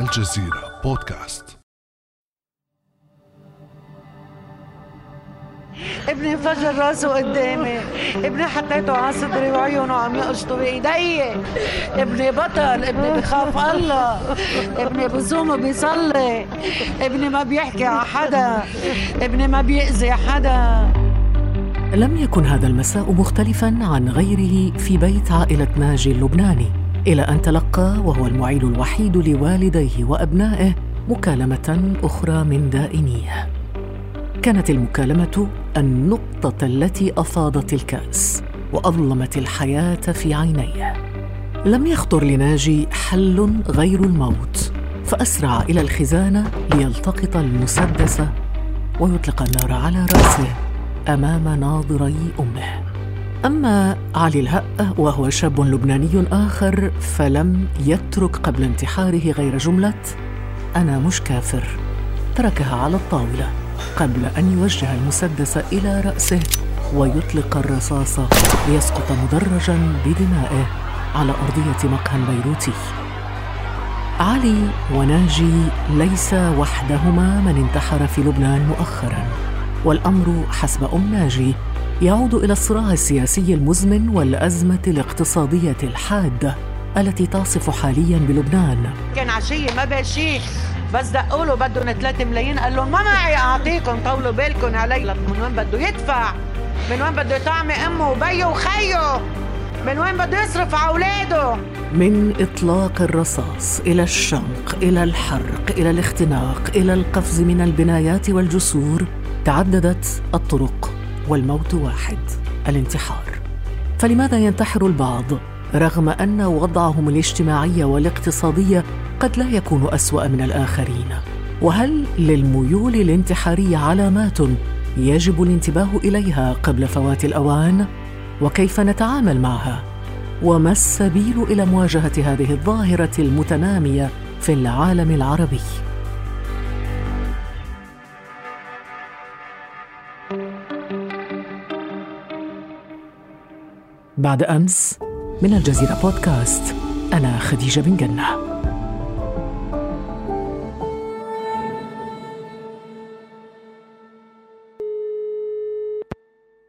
الجزيرة بودكاست. ابني انفجر راسه قدامي. ابني حطيته على صدري وعيونه عم يقشطوا بإيدي. ابني بطل. ابني بخاف الله. ابني بصوم وبيصلي. ابني ما بيحكي على حدا. ابني ما بيأذي حدا. لم يكن هذا المساء مختلفا عن غيره في بيت عائلة ناجي اللبناني. إلى أن تلقى وهو المعيل الوحيد لوالديه وأبنائه مكالمة أخرى من دائنيه كانت المكالمة النقطة التي أفاضت الكأس وأظلمت الحياة في عينيه. لم يخطر لناجي حل غير الموت فأسرع إلى الخزانة ليلتقط المسدس ويطلق النار على رأسه أمام ناظري أمه. أما علي الهأة وهو شاب لبناني آخر فلم يترك قبل انتحاره غير جملة أنا مش كافر تركها على الطاولة قبل أن يوجه المسدس إلى رأسه ويطلق الرصاص ليسقط مدرجا بدمائه على أرضية مقهى بيروتي. علي وناجي ليس وحدهما من انتحر في لبنان مؤخرا والأمر حسب أم ناجي يعود إلى الصراع السياسي المزمن والأزمة الاقتصادية الحاده التي تعصف حاليا بلبنان. كان عشيه ما بشي بس دقوا له بدهم 3 ملايين. قال لهم ما معي أعطيكم طولوا بالكم علي. من وين بده يدفع؟ من وين بده يطعمي أمه وبيه وخيه؟ من وين بده يصرف على أولاده؟ من إطلاق الرصاص إلى الشنق إلى الحرق إلى الاختناق إلى القفز من البنايات والجسور تعددت الطرق. والموت واحد الانتحار. فلماذا ينتحر البعض؟ رغم أن وضعهم الاجتماعي والاقتصادي قد لا يكون أسوأ من الآخرين. وهل للميول الانتحاريه علامات يجب الانتباه إليها قبل فوات الأوان؟ وكيف نتعامل معها؟ وما السبيل إلى مواجهة هذه الظاهرة المتنامية في العالم العربي؟ بعد أمس من الجزيرة بودكاست أنا خديجة بن جنة.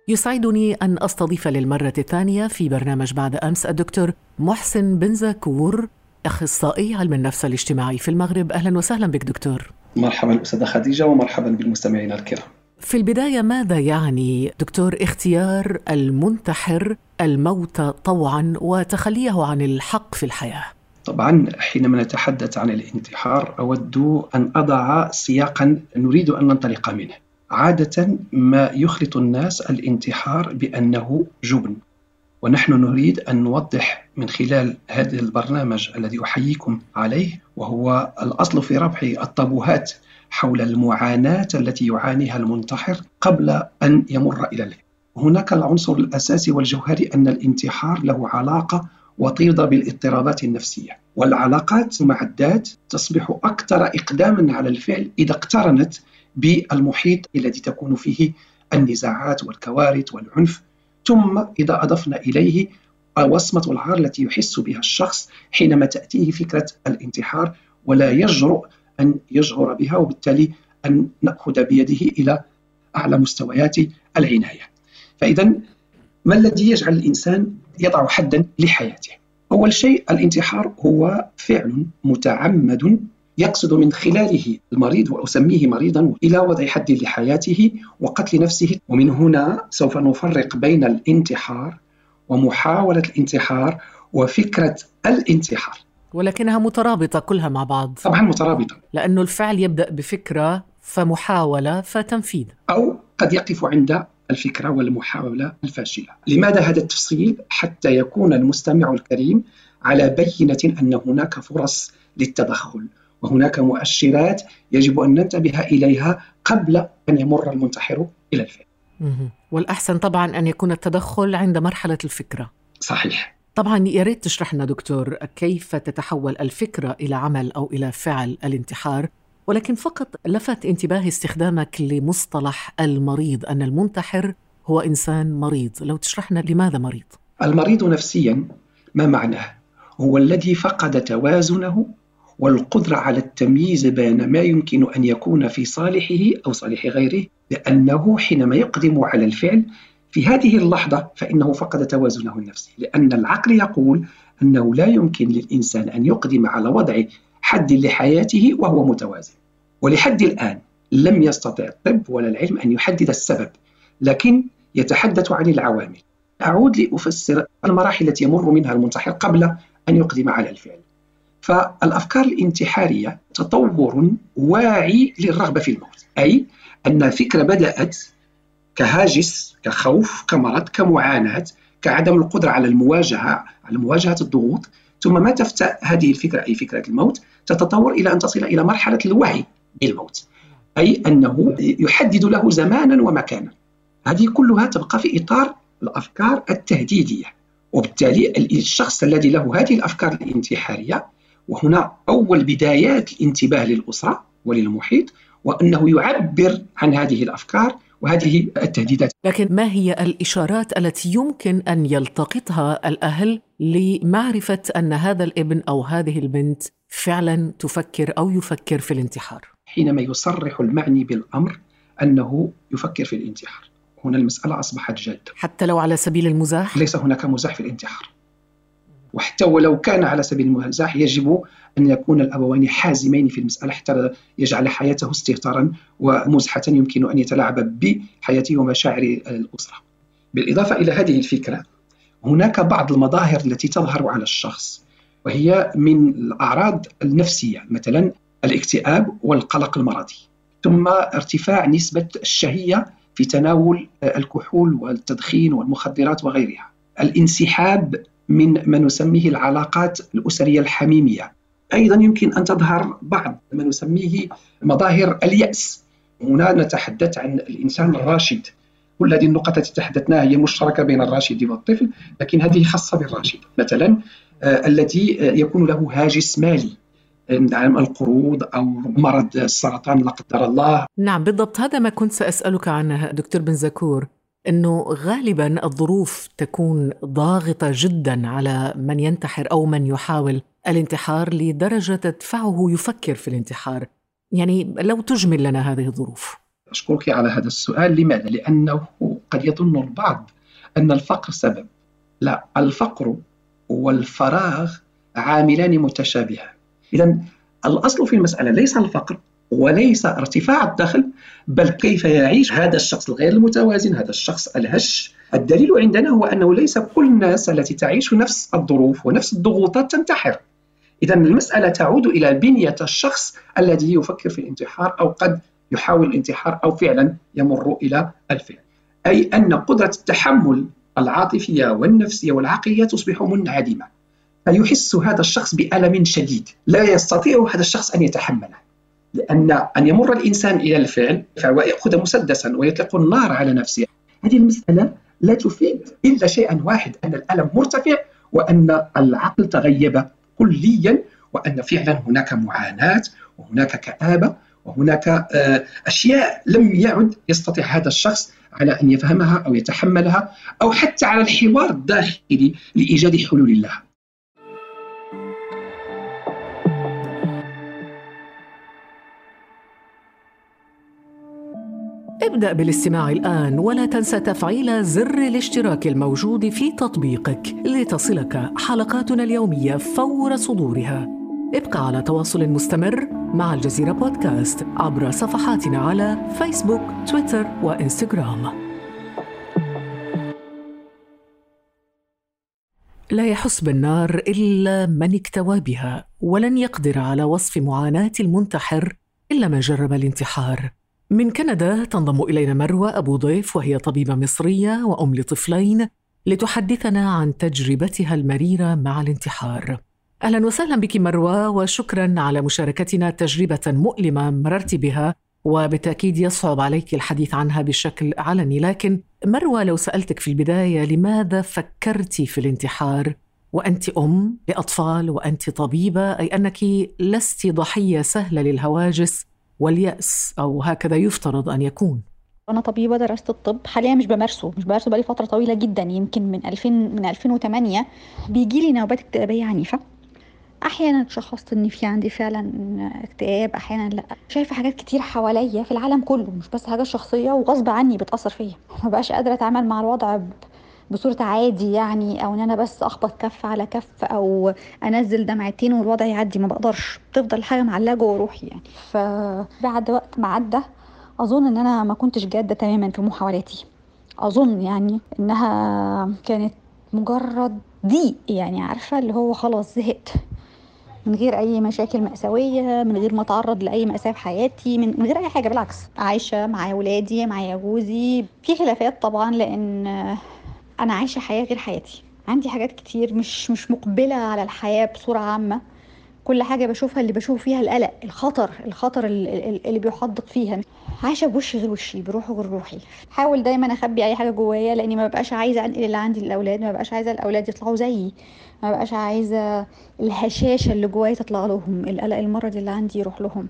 يسعدني أن أستضيف للمرة الثانية في برنامج بعد أمس الدكتور محسن بن زكور أخصائي علم النفس الاجتماعي في المغرب. أهلا وسهلا بك دكتور. مرحبا أستاذة خديجة ومرحبا بالمستمعين الكرام. في البداية ماذا يعني دكتور اختيار المنتحر الموت طوعا وتخليه عن الحق في الحياة. طبعا حينما نتحدث عن الانتحار أود أن أضع سياقا نريد أن ننطلق منه. عادة ما يخلط الناس الانتحار بأنه جبن. ونحن نريد أن نوضح من خلال هذا البرنامج الذي أحييكم عليه وهو الأصل في ربح الطابوهات حول المعاناة التي يعانيها المنتحر قبل أن يمر إلى الفعل هناك العنصر الأساسي والجوهري أن الانتحار له علاقة وطيدة بالاضطرابات النفسية. والعلاقات مع الذات تصبح أكثر إقداما على الفعل إذا اقترنت بالمحيط الذي تكون فيه النزاعات والكوارث والعنف. ثم إذا أضفنا إليه وصمة العار التي يحس بها الشخص حينما تأتيه فكرة الانتحار ولا يجرؤ أن يجهر بها وبالتالي أن نأخذ بيده إلى أعلى مستويات العناية. فإذا ما الذي يجعل الإنسان يضع حدا لحياته؟ أول شيء الانتحار هو فعل متعمد يقصد من خلاله المريض وأسميه مريضا إلى وضع حد لحياته وقتل نفسه. ومن هنا سوف نفرق بين الانتحار ومحاولة الانتحار وفكرة الانتحار. ولكنها مترابطة كلها مع بعض. طبعا مترابطة. لأنه الفعل يبدأ بفكرة فمحاولة فتنفيذ. أو قد يقف عند الفكرة والمحاولة الفاشلة. لماذا هذا التفصيل؟ حتى يكون المستمع الكريم على بينة أن هناك فرص للتدخل وهناك مؤشرات يجب أن ننتبه إليها قبل أن يمر المنتحر إلى الفعل. والأحسن طبعا أن يكون التدخل عند مرحلة الفكرة. صحيح. طبعا يا ريت تشرح لنا دكتور كيف تتحول الفكرة إلى عمل أو إلى فعل الانتحار؟ ولكن فقط لفت انتباهي استخدامك لمصطلح المريض أن المنتحر هو إنسان مريض. لو تشرحنا لماذا مريض؟ المريض نفسيا ما معناه؟ هو الذي فقد توازنه والقدرة على التمييز بين ما يمكن أن يكون في صالحه أو صالح غيره لأنه حينما يقدم على الفعل في هذه اللحظة فإنه فقد توازنه النفسي. لأن العقل يقول أنه لا يمكن للإنسان أن يقدم على وضع حد لحياته وهو متوازن. ولحد الآن لم يستطع الطب ولا العلم أن يحدد السبب لكن يتحدث عن العوامل. أعود لأفسر المراحل التي يمر منها المنتحر قبل أن يقدم على الفعل. فالأفكار الانتحارية تطور واعي للرغبة في الموت أي أن الفكرة بدأت كهاجس كخوف كمرض كمعاناة كعدم القدرة على المواجهة على مواجهة الضغوط. ثم ما تفتح هذه الفكرة أي فكرة الموت؟ تتطور إلى أن تصل إلى مرحلة الوعي بالموت. أي أنه يحدد له زمانا ومكانا. هذه كلها تبقى في إطار الأفكار التهديدية. وبالتالي الشخص الذي له هذه الأفكار الانتحارية وهنا أول بدايات الانتباه للأسرة وللمحيط وأنه يعبر عن هذه الأفكار وهذه التهديدات. لكن ما هي الإشارات التي يمكن أن يلتقطها الأهل لمعرفة أن هذا الابن أو هذه البنت فعلا تفكر أو يفكر في الانتحار؟ حينما يصرح المعني بالأمر أنه يفكر في الانتحار. هنا المسألة أصبحت جادة. حتى لو على سبيل المزاح؟ ليس هناك مزاح في الانتحار. وحتى ولو كان على سبيل المزاح يجب أن يكون الأبوان حازمين في المسألة حتى يجعل حياته استهتارا ومزحة يمكن أن يتلاعب بحياته ومشاعر الأسرة. بالإضافة إلى هذه الفكرة هناك بعض المظاهر التي تظهر على الشخص وهي من الأعراض النفسية مثلا الاكتئاب والقلق المرضي ثم ارتفاع نسبة الشهية في تناول الكحول والتدخين والمخدرات وغيرها الانسحاب من ما نسميه العلاقات الأسرية الحميمية. أيضا يمكن أن تظهر بعض ما نسميه مظاهر اليأس. هنا نتحدث عن الإنسان الراشد. كل هذه النقط التي تحدثناها هي مشتركة بين الراشد والطفل لكن هذه خاصة بالراشد. مثلا آه الذي يكون له هاجس مالي. نعم القروض أو مرض السرطان لا قدر الله. نعم بالضبط. هذا ما كنت سأسألك عنه دكتور بن زكور. إنه غالبا الظروف تكون ضاغطة جدا على من ينتحر أو من يحاول الانتحار لدرجة تدفعه يفكر في الانتحار. يعني لو تجمل لنا هذه الظروف. أشكرك على هذا السؤال. لماذا؟ لأنه قد يظن البعض أن الفقر سبب. لا الفقر والفراغ عاملان متشابهان. اذا الأصل في المسألة ليس الفقر وليس ارتفاع الدخل بل كيف يعيش هذا الشخص الغير المتوازن هذا الشخص الهش؟ الدليل عندنا هو أنه ليس كل الناس التي تعيش نفس الظروف ونفس الضغوطات تنتحر. اذا المسألة تعود إلى بنية الشخص الذي يفكر في الانتحار أو قد يحاول الانتحار أو فعلا يمر إلى الفعل. أي أن قدرة التحمل العاطفية والنفسية والعقلية تصبح منعدمة. فيحس هذا الشخص بألم شديد. لا يستطيع هذا الشخص أن يتحمله. لأن أن يمر الإنسان إلى الفعل ويأخذ مسدسا ويطلق النار على نفسه. هذه المسألة لا تفيد إلا شيئا واحد أن الألم مرتفع وأن العقل تغيب كليا وأن فعلا هناك معاناة وهناك كآبة وهناك أشياء لم يعد يستطيع هذا الشخص على أن يفهمها أو يتحملها أو حتى على الحوار الداخلي لإيجاد حلول لها. ابدأ بالاستماع الآن ولا تنسى تفعيل زر الاشتراك الموجود في تطبيقك لتصلك حلقاتنا اليومية فور صدورها. ابقى على تواصل مستمر مع الجزيرة بودكاست عبر صفحاتنا على فيسبوك، تويتر وإنستغرام. لا يحس بالنار إلا من اكتوى بها، ولن يقدر على وصف معاناة المنتحر إلا من جرب الانتحار. من كندا تنضم إلينا مروى أبو ضيف وهي طبيبة مصرية وأم لطفلين لتحدثنا عن تجربتها المريرة مع الانتحار. أهلا وسهلا بك مروى وشكرا على مشاركتنا تجربة مؤلمة مررت بها وبالتأكيد يصعب عليك الحديث عنها بشكل علني لكن مروى لو سألتك في البداية لماذا فكرت في الانتحار وأنت أم لأطفال وأنت طبيبة أي أنك لست ضحية سهلة للهواجس واليأس أو هكذا يفترض أن يكون. أنا طبيبة درست الطب حاليا مش بمارسه مش بمارسه بقالي فترة طويلة جدا يمكن من 2000 من 2008 بيجي لي نوبات اكتئابية عنيفة. أحيانا شخصت إن في عندي فعلا اكتئاب أحيانا لأ. شايفة حاجات كتير حواليا في العالم كله مش بس حاجات شخصية وغصب عني بتأثر فيا. ما بقاش قادرة أتعامل مع الوضع بصورة عادي يعني أو إن أنا بس أخبط كف على كف أو أنزل دمعتين والوضع يعدي ما بقدرش. تفضل حاجة معلقه جوه روحي يعني فبعد وقت ما عدى أظن إن أنا ما كنتش جادة تماما في محاولاتي أظن يعني إنها كانت مجرد ضيق يعني عارفة؟ اللي هو خلاص زهقت. من غير أي مشاكل مأساوية من غير ما أتعرض لأي مأساة في حياتي من, من غير أي حاجة بالعكس. عايشة مع ولادي مع جوزي. في خلافات طبعا لأن أنا عايشة حياة غير حياتي. عندي حاجات كتير مش مش مقبلة على الحياة بصورة عامة. كل حاجة بشوفها اللي بشوف فيها القلق الخطر الخطر اللي بيحدق فيها. عايشة بوشي غير وشي بروحي غير روحي. حاول دايما أخبي أي حاجة جوايا لأني ما بقاش عايزة أنقل اللي عندي للأولاد ما بقاش عايزة الأولاد يطلعوا زيي. ما بقاش عايزة الهشاشة اللي جوايا تطلع لهم القلق المرض اللي عندي يروح لهم.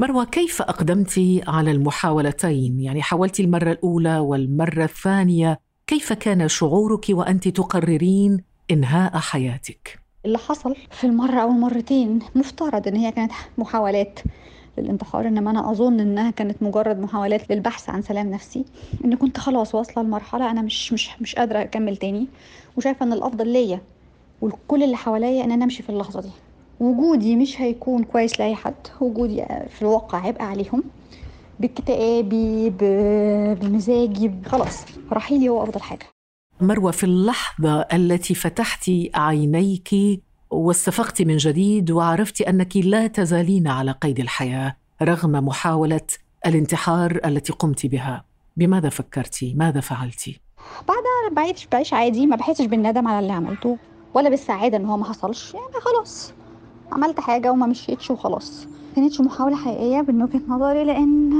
مروة كيف أقدمت على المحاولتين؟ يعني حاولت المرة الأولى والمرة الثانية؟ كيف كان شعورك وأنت تقررين إنهاء حياتك؟ اللي حصل في المرة أو المرتين مفترض إن هي كانت محاولات للانتحار إنما أنا أظن إنها كانت مجرد محاولات للبحث عن سلام نفسي. إن كنت خلاص واصلة لمرحلة أنا مش مش مش قادرة أكمل تاني وشايفة إن الأفضل ليا وكل اللي حواليا إن أنا أمشي في اللحظة دي. وجودي مش هيكون كويس لأي حد وجودي في الواقع عبء عليهم. باكتئابي بمزاجي خلاص رحيلي هو أفضل حاجة. مروة في اللحظة التي فتحت عينيك واستفقت من جديد وعرفت أنك لا تزالين على قيد الحياة رغم محاولة الانتحار التي قمت بها. بماذا فكرت؟ ماذا فعلت؟ بعدها بعيش بعيش عادي ما بحسش بالندم على اللي عملته ولا بالسعادة إن هو ما حصلش. يعني خلاص عملت حاجة وما مشيتش وخلاص. كانتش محاولة حقيقية من وجهة نظري لأن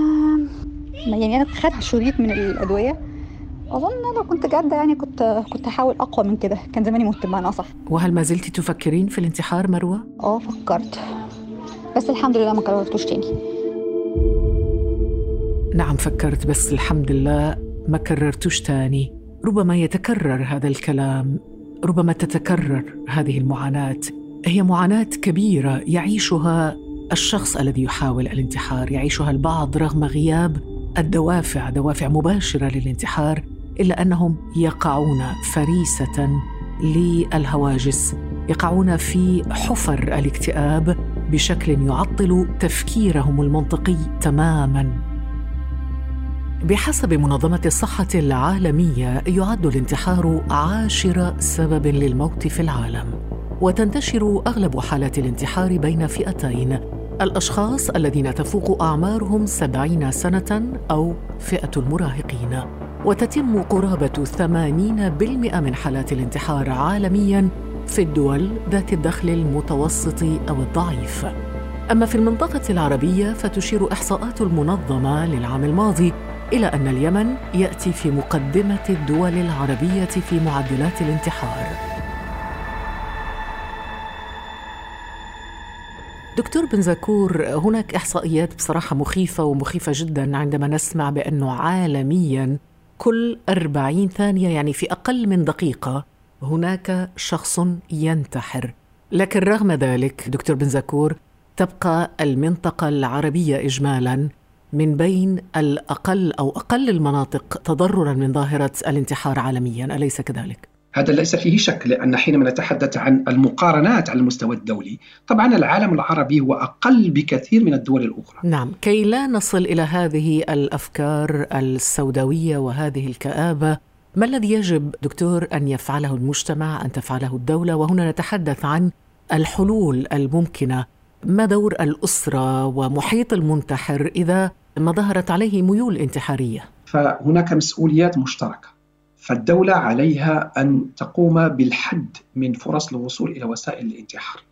يعني أنا خدت شريط من الأدوية. أظن لو كنت جادة يعني كنت كنت هحاول أقوى من كده. كان زماني مت بمعنى أصح. وهل ما زلت تفكرين في الانتحار مروة؟ آه فكرت. بس الحمد لله ما كررتوش تاني. نعم فكرت بس الحمد لله ما كررتوش تاني. ربما يتكرر هذا الكلام. ربما تتكرر هذه المعاناة. هي معاناة كبيرة يعيشها الشخص الذي يحاول الانتحار يعيشها البعض رغم غياب الدوافع دوافع مباشرة للانتحار إلا أنهم يقعون فريسة للهواجس يقعون في حفر الاكتئاب بشكل يعطل تفكيرهم المنطقي تماما. بحسب منظمة الصحة العالمية يعد الانتحار عاشر سبب للموت في العالم وتنتشر أغلب حالات الانتحار بين فئتين الأشخاص الذين تفوق أعمارهم سبعين سنة أو فئة المراهقين وتتم قرابة 80% من حالات الانتحار عالمياً في الدول ذات الدخل المتوسط أو الضعيف. أما في المنطقة العربية فتشير إحصاءات المنظمة للعام الماضي إلى أن اليمن يأتي في مقدمة الدول العربية في معدلات الانتحار. دكتور بن زكور هناك إحصائيات بصراحة مخيفة ومخيفة جدا عندما نسمع بأنه عالمياً كل 40 ثانية يعني في أقل من دقيقة هناك شخص ينتحر لكن رغم ذلك دكتور بن زكور تبقى المنطقة العربية إجمالا من بين الأقل أو أقل المناطق تضررا من ظاهرة الانتحار عالميا أليس كذلك؟ هذا ليس فيه شك لأن حينما نتحدث عن المقارنات على المستوى الدولي طبعا العالم العربي هو أقل بكثير من الدول الأخرى. نعم كي لا نصل إلى هذه الأفكار السوداوية وهذه الكآبة ما الذي يجب دكتور أن يفعله المجتمع أن تفعله الدولة؟ وهنا نتحدث عن الحلول الممكنة. ما دور الأسرة ومحيط المنتحر إذا ما ظهرت عليه ميول انتحارية؟ فهناك مسؤوليات مشتركة. فالدولة عليها أن تقوم بالحد من فرص الوصول إلى وسائل الانتحار.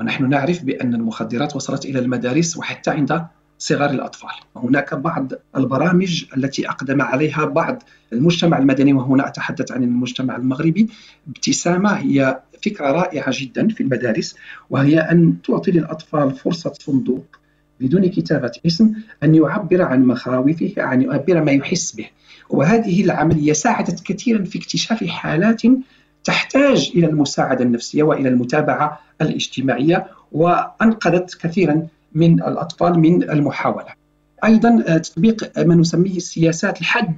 ونحن نعرف بأن المخدرات وصلت إلى المدارس وحتى عند صغار الأطفال. هناك بعض البرامج التي أقدم عليها بعض المجتمع المدني وهنا أتحدث عن المجتمع المغربي. ابتسامة هي فكرة رائعة جدا في المدارس وهي أن تعطي للأطفال فرصة صندوق بدون كتابة اسم أن يعبر عن مخاوفه عن يعبر ما يحس به وهذه العملية ساعدت كثيرا في اكتشاف حالات تحتاج إلى المساعدة النفسية وإلى المتابعة الاجتماعية وأنقذت كثيرا من الأطفال من المحاولة. أيضا تطبيق ما نسميه السياسات لحد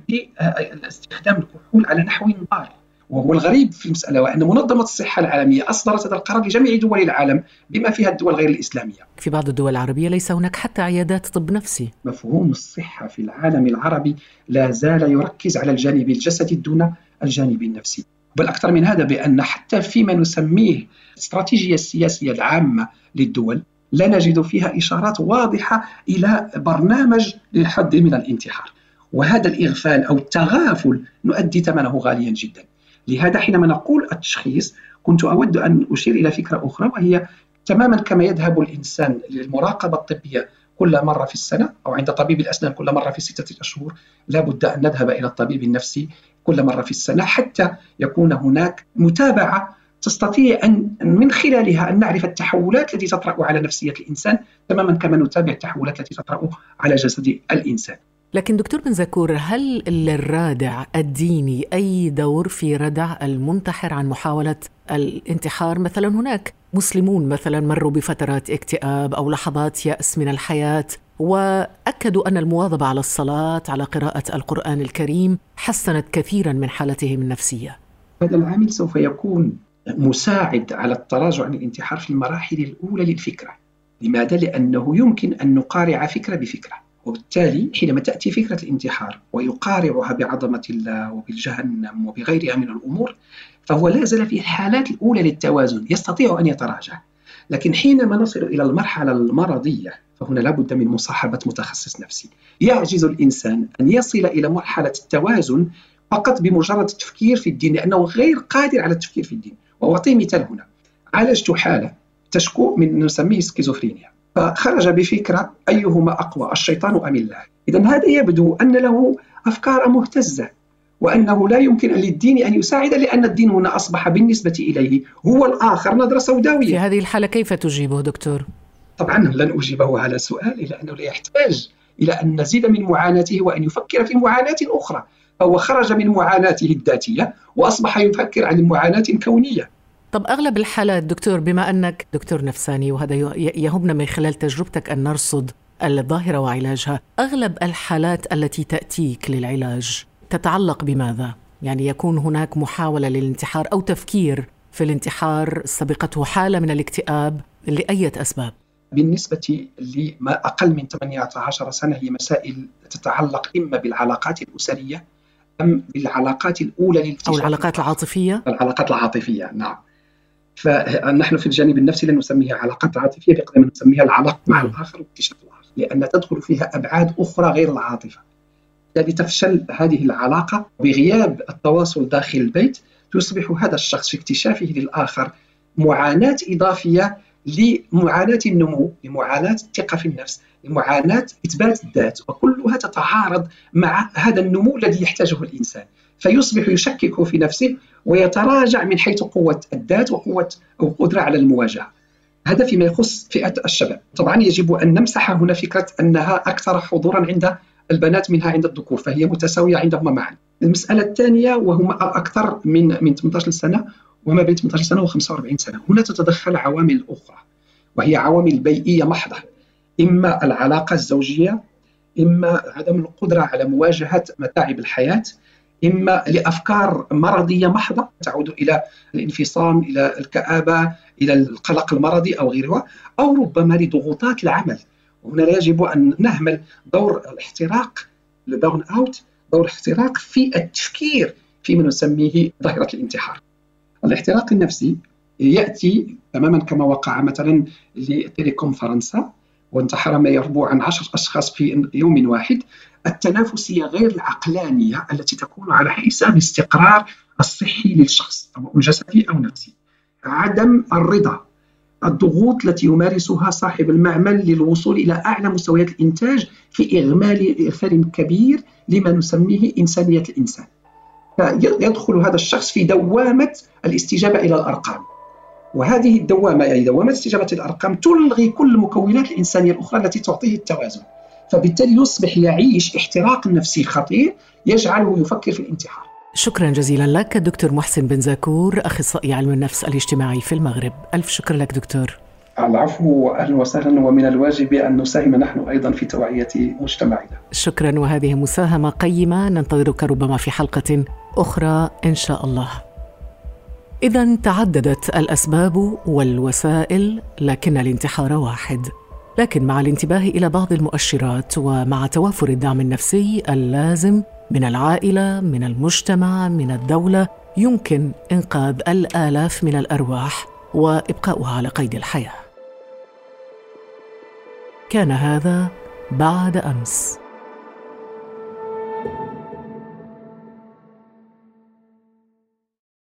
استخدام الكحول على نحو ضار وهو الغريب في المسألة وأن منظمة الصحة العالمية أصدرت هذا القرار لجميع دول العالم بما فيها الدول غير الإسلامية. في بعض الدول العربية ليس هناك حتى عيادات طب نفسي. مفهوم الصحة في العالم العربي لا زال يركز على الجانب الجسدي دون الجانب النفسي. بل أكثر من هذا بأن حتى فيما نسميه الاستراتيجية السياسية العامة للدول لا نجد فيها إشارات واضحة إلى برنامج للحد من الانتحار. وهذا الإغفال أو التغافل نؤدي ثمنه غاليا جدا. لهذا حينما نقول التشخيص كنت أود أن أشير إلى فكرة أخرى وهي تماما كما يذهب الإنسان للمراقبة الطبية كل مرة في السنة أو عند طبيب الأسنان كل مرة في ستة أشهر لا بد أن نذهب إلى الطبيب النفسي كل مرة في السنة حتى يكون هناك متابعة تستطيع أن من خلالها أن نعرف التحولات التي تطرأ على نفسية الإنسان تماما كما نتابع التحولات التي تطرأ على جسد الإنسان. لكن دكتور بن زكور هل للرادع الديني أي دور في ردع المنتحر عن محاولة الانتحار مثلا هناك مسلمون مثلا مروا بفترات اكتئاب أو لحظات يأس من الحياة وأكدوا أن المواظبة على الصلاة على قراءة القرآن الكريم حسنت كثيرا من حالتهم النفسية. هذا العامل سوف يكون مساعد على التراجع عن الانتحار في المراحل الأولى للفكرة. لماذا؟ لأنه يمكن أن نقارع فكرة بفكرة. وبالتالي حينما تأتي فكرة الانتحار ويقارعها بعظمة الله وبالجهنم وبغيرها من الأمور فهو لا زال في الحالات الأولى للتوازن يستطيع أن يتراجع. لكن حينما نصل إلى المرحلة المرضية فهنا لابد من مصاحبة متخصص نفسي. يعجز الإنسان أن يصل إلى مرحلة التوازن فقط بمجرد التفكير في الدين لأنه غير قادر على التفكير في الدين. وأعطي مثال هنا. عالجت حالة تشكو من نسميه سكيزوفرينيا. فخرج بفكرة أيهما أقوى الشيطان أم الله؟ إذا هذا يبدو أن له أفكار مهتزة وأنه لا يمكن للدين أن يساعد لأن الدين هنا أصبح بالنسبة إليه هو الآخر نظرة سوداوية في هذه الحالة كيف تجيبه دكتور؟ طبعا لن أجيبه على سؤال إلا أنه لا يحتاج إلى أن نزيد من معاناته وأن يفكر في معاناة أخرى. فهو خرج من معاناته الذاتية وأصبح يفكر عن معاناة كونية. طب أغلب الحالات دكتور بما أنك دكتور نفساني وهذا يهمنا من خلال تجربتك أن نرصد الظاهرة وعلاجها أغلب الحالات التي تأتيك للعلاج تتعلق بماذا؟ يعني يكون هناك محاولة للانتحار أو تفكير في الانتحار سبقته حالة من الاكتئاب لأية أسباب؟ بالنسبة لما أقل من 18 سنة هي مسائل تتعلق إما بالعلاقات الأسرية أم بالعلاقات الأولى للاكتشاف أو العلاقات العاطفية؟ العلاقات العاطفية نعم فنحن في الجانب النفسي لن نسميها علاقات عاطفية بقدر ما نسميها العلاقة مع نعم. الآخر واكتشاف الآخر لأن تدخل فيها أبعاد أخرى غير العاطفة الذي تفشل هذه العلاقة بغياب التواصل داخل البيت يصبح هذا الشخص في اكتشافه للآخر معاناة إضافية لمعاناة النمو لمعاناة الثقة في النفس لمعاناة إثبات الذات وكلها تتعارض مع هذا النمو الذي يحتاجه الإنسان فيصبح يشكك في نفسه ويتراجع من حيث قوة الذات وقوة أو قدرة على المواجهة. هذا فيما يخص فئة الشباب. طبعا يجب أن نمسح هنا فكرة أنها أكثر حضورا عند البنات منها عند الذكور فهي متساوية عندهما معا. المسألة الثانية وهم أكثر من من 18 سنة وما بين 18 سنة و 45 سنة. هنا تتدخل عوامل أخرى وهي عوامل بيئية محضة. إما العلاقة الزوجية إما عدم القدرة على مواجهة متاعب الحياة إما لأفكار مرضية محضة تعود إلى الانفصام إلى الكآبة إلى القلق المرضي أو غيرها أو ربما لضغوطات العمل. وهنا لا يجب أن نهمل دور الاحتراق ال burn out دور الاحتراق في التفكير فيما نسميه ظاهرة الانتحار. الاحتراق النفسي يأتي تماما كما وقع مثلا لتيليكوم فرنسا وانتحر ما يربو عن عشر أشخاص في يوم واحد. التنافسية غير العقلانية التي تكون على حساب الاستقرار الصحي للشخص سواء جسدي أو نفسي. عدم الرضا الضغوط التي يمارسها صاحب المعمل للوصول إلى أعلى مستويات الإنتاج في إغمال إغفال كبير لما نسميه إنسانية الإنسان. فيدخل هذا الشخص في دوامة الاستجابة إلى الأرقام. وهذه الدوامة يعني دوامة استجابة الأرقام تلغي كل المكونات الإنسانية الأخرى التي تعطيه التوازن. فبالتالي يصبح يعيش احتراق نفسي خطير يجعله يفكر في الانتحار. شكرا جزيلا لك دكتور محسن بن زاكور أخصائي علم النفس الاجتماعي في المغرب. ألف شكر لك دكتور. العفو أهلا وسهلا ومن الواجب أن نساهم نحن أيضا في توعية مجتمعنا. شكرا وهذه مساهمة قيمة ننتظرك ربما في حلقة أخرى إن شاء الله. إذا تعددت الأسباب والوسائل لكن الانتحار واحد. لكن مع الانتباه إلى بعض المؤشرات ومع توافر الدعم النفسي اللازم من العائلة من المجتمع من الدولة يمكن إنقاذ الآلاف من الأرواح وإبقاؤها على قيد الحياة. كان هذا بعد أمس.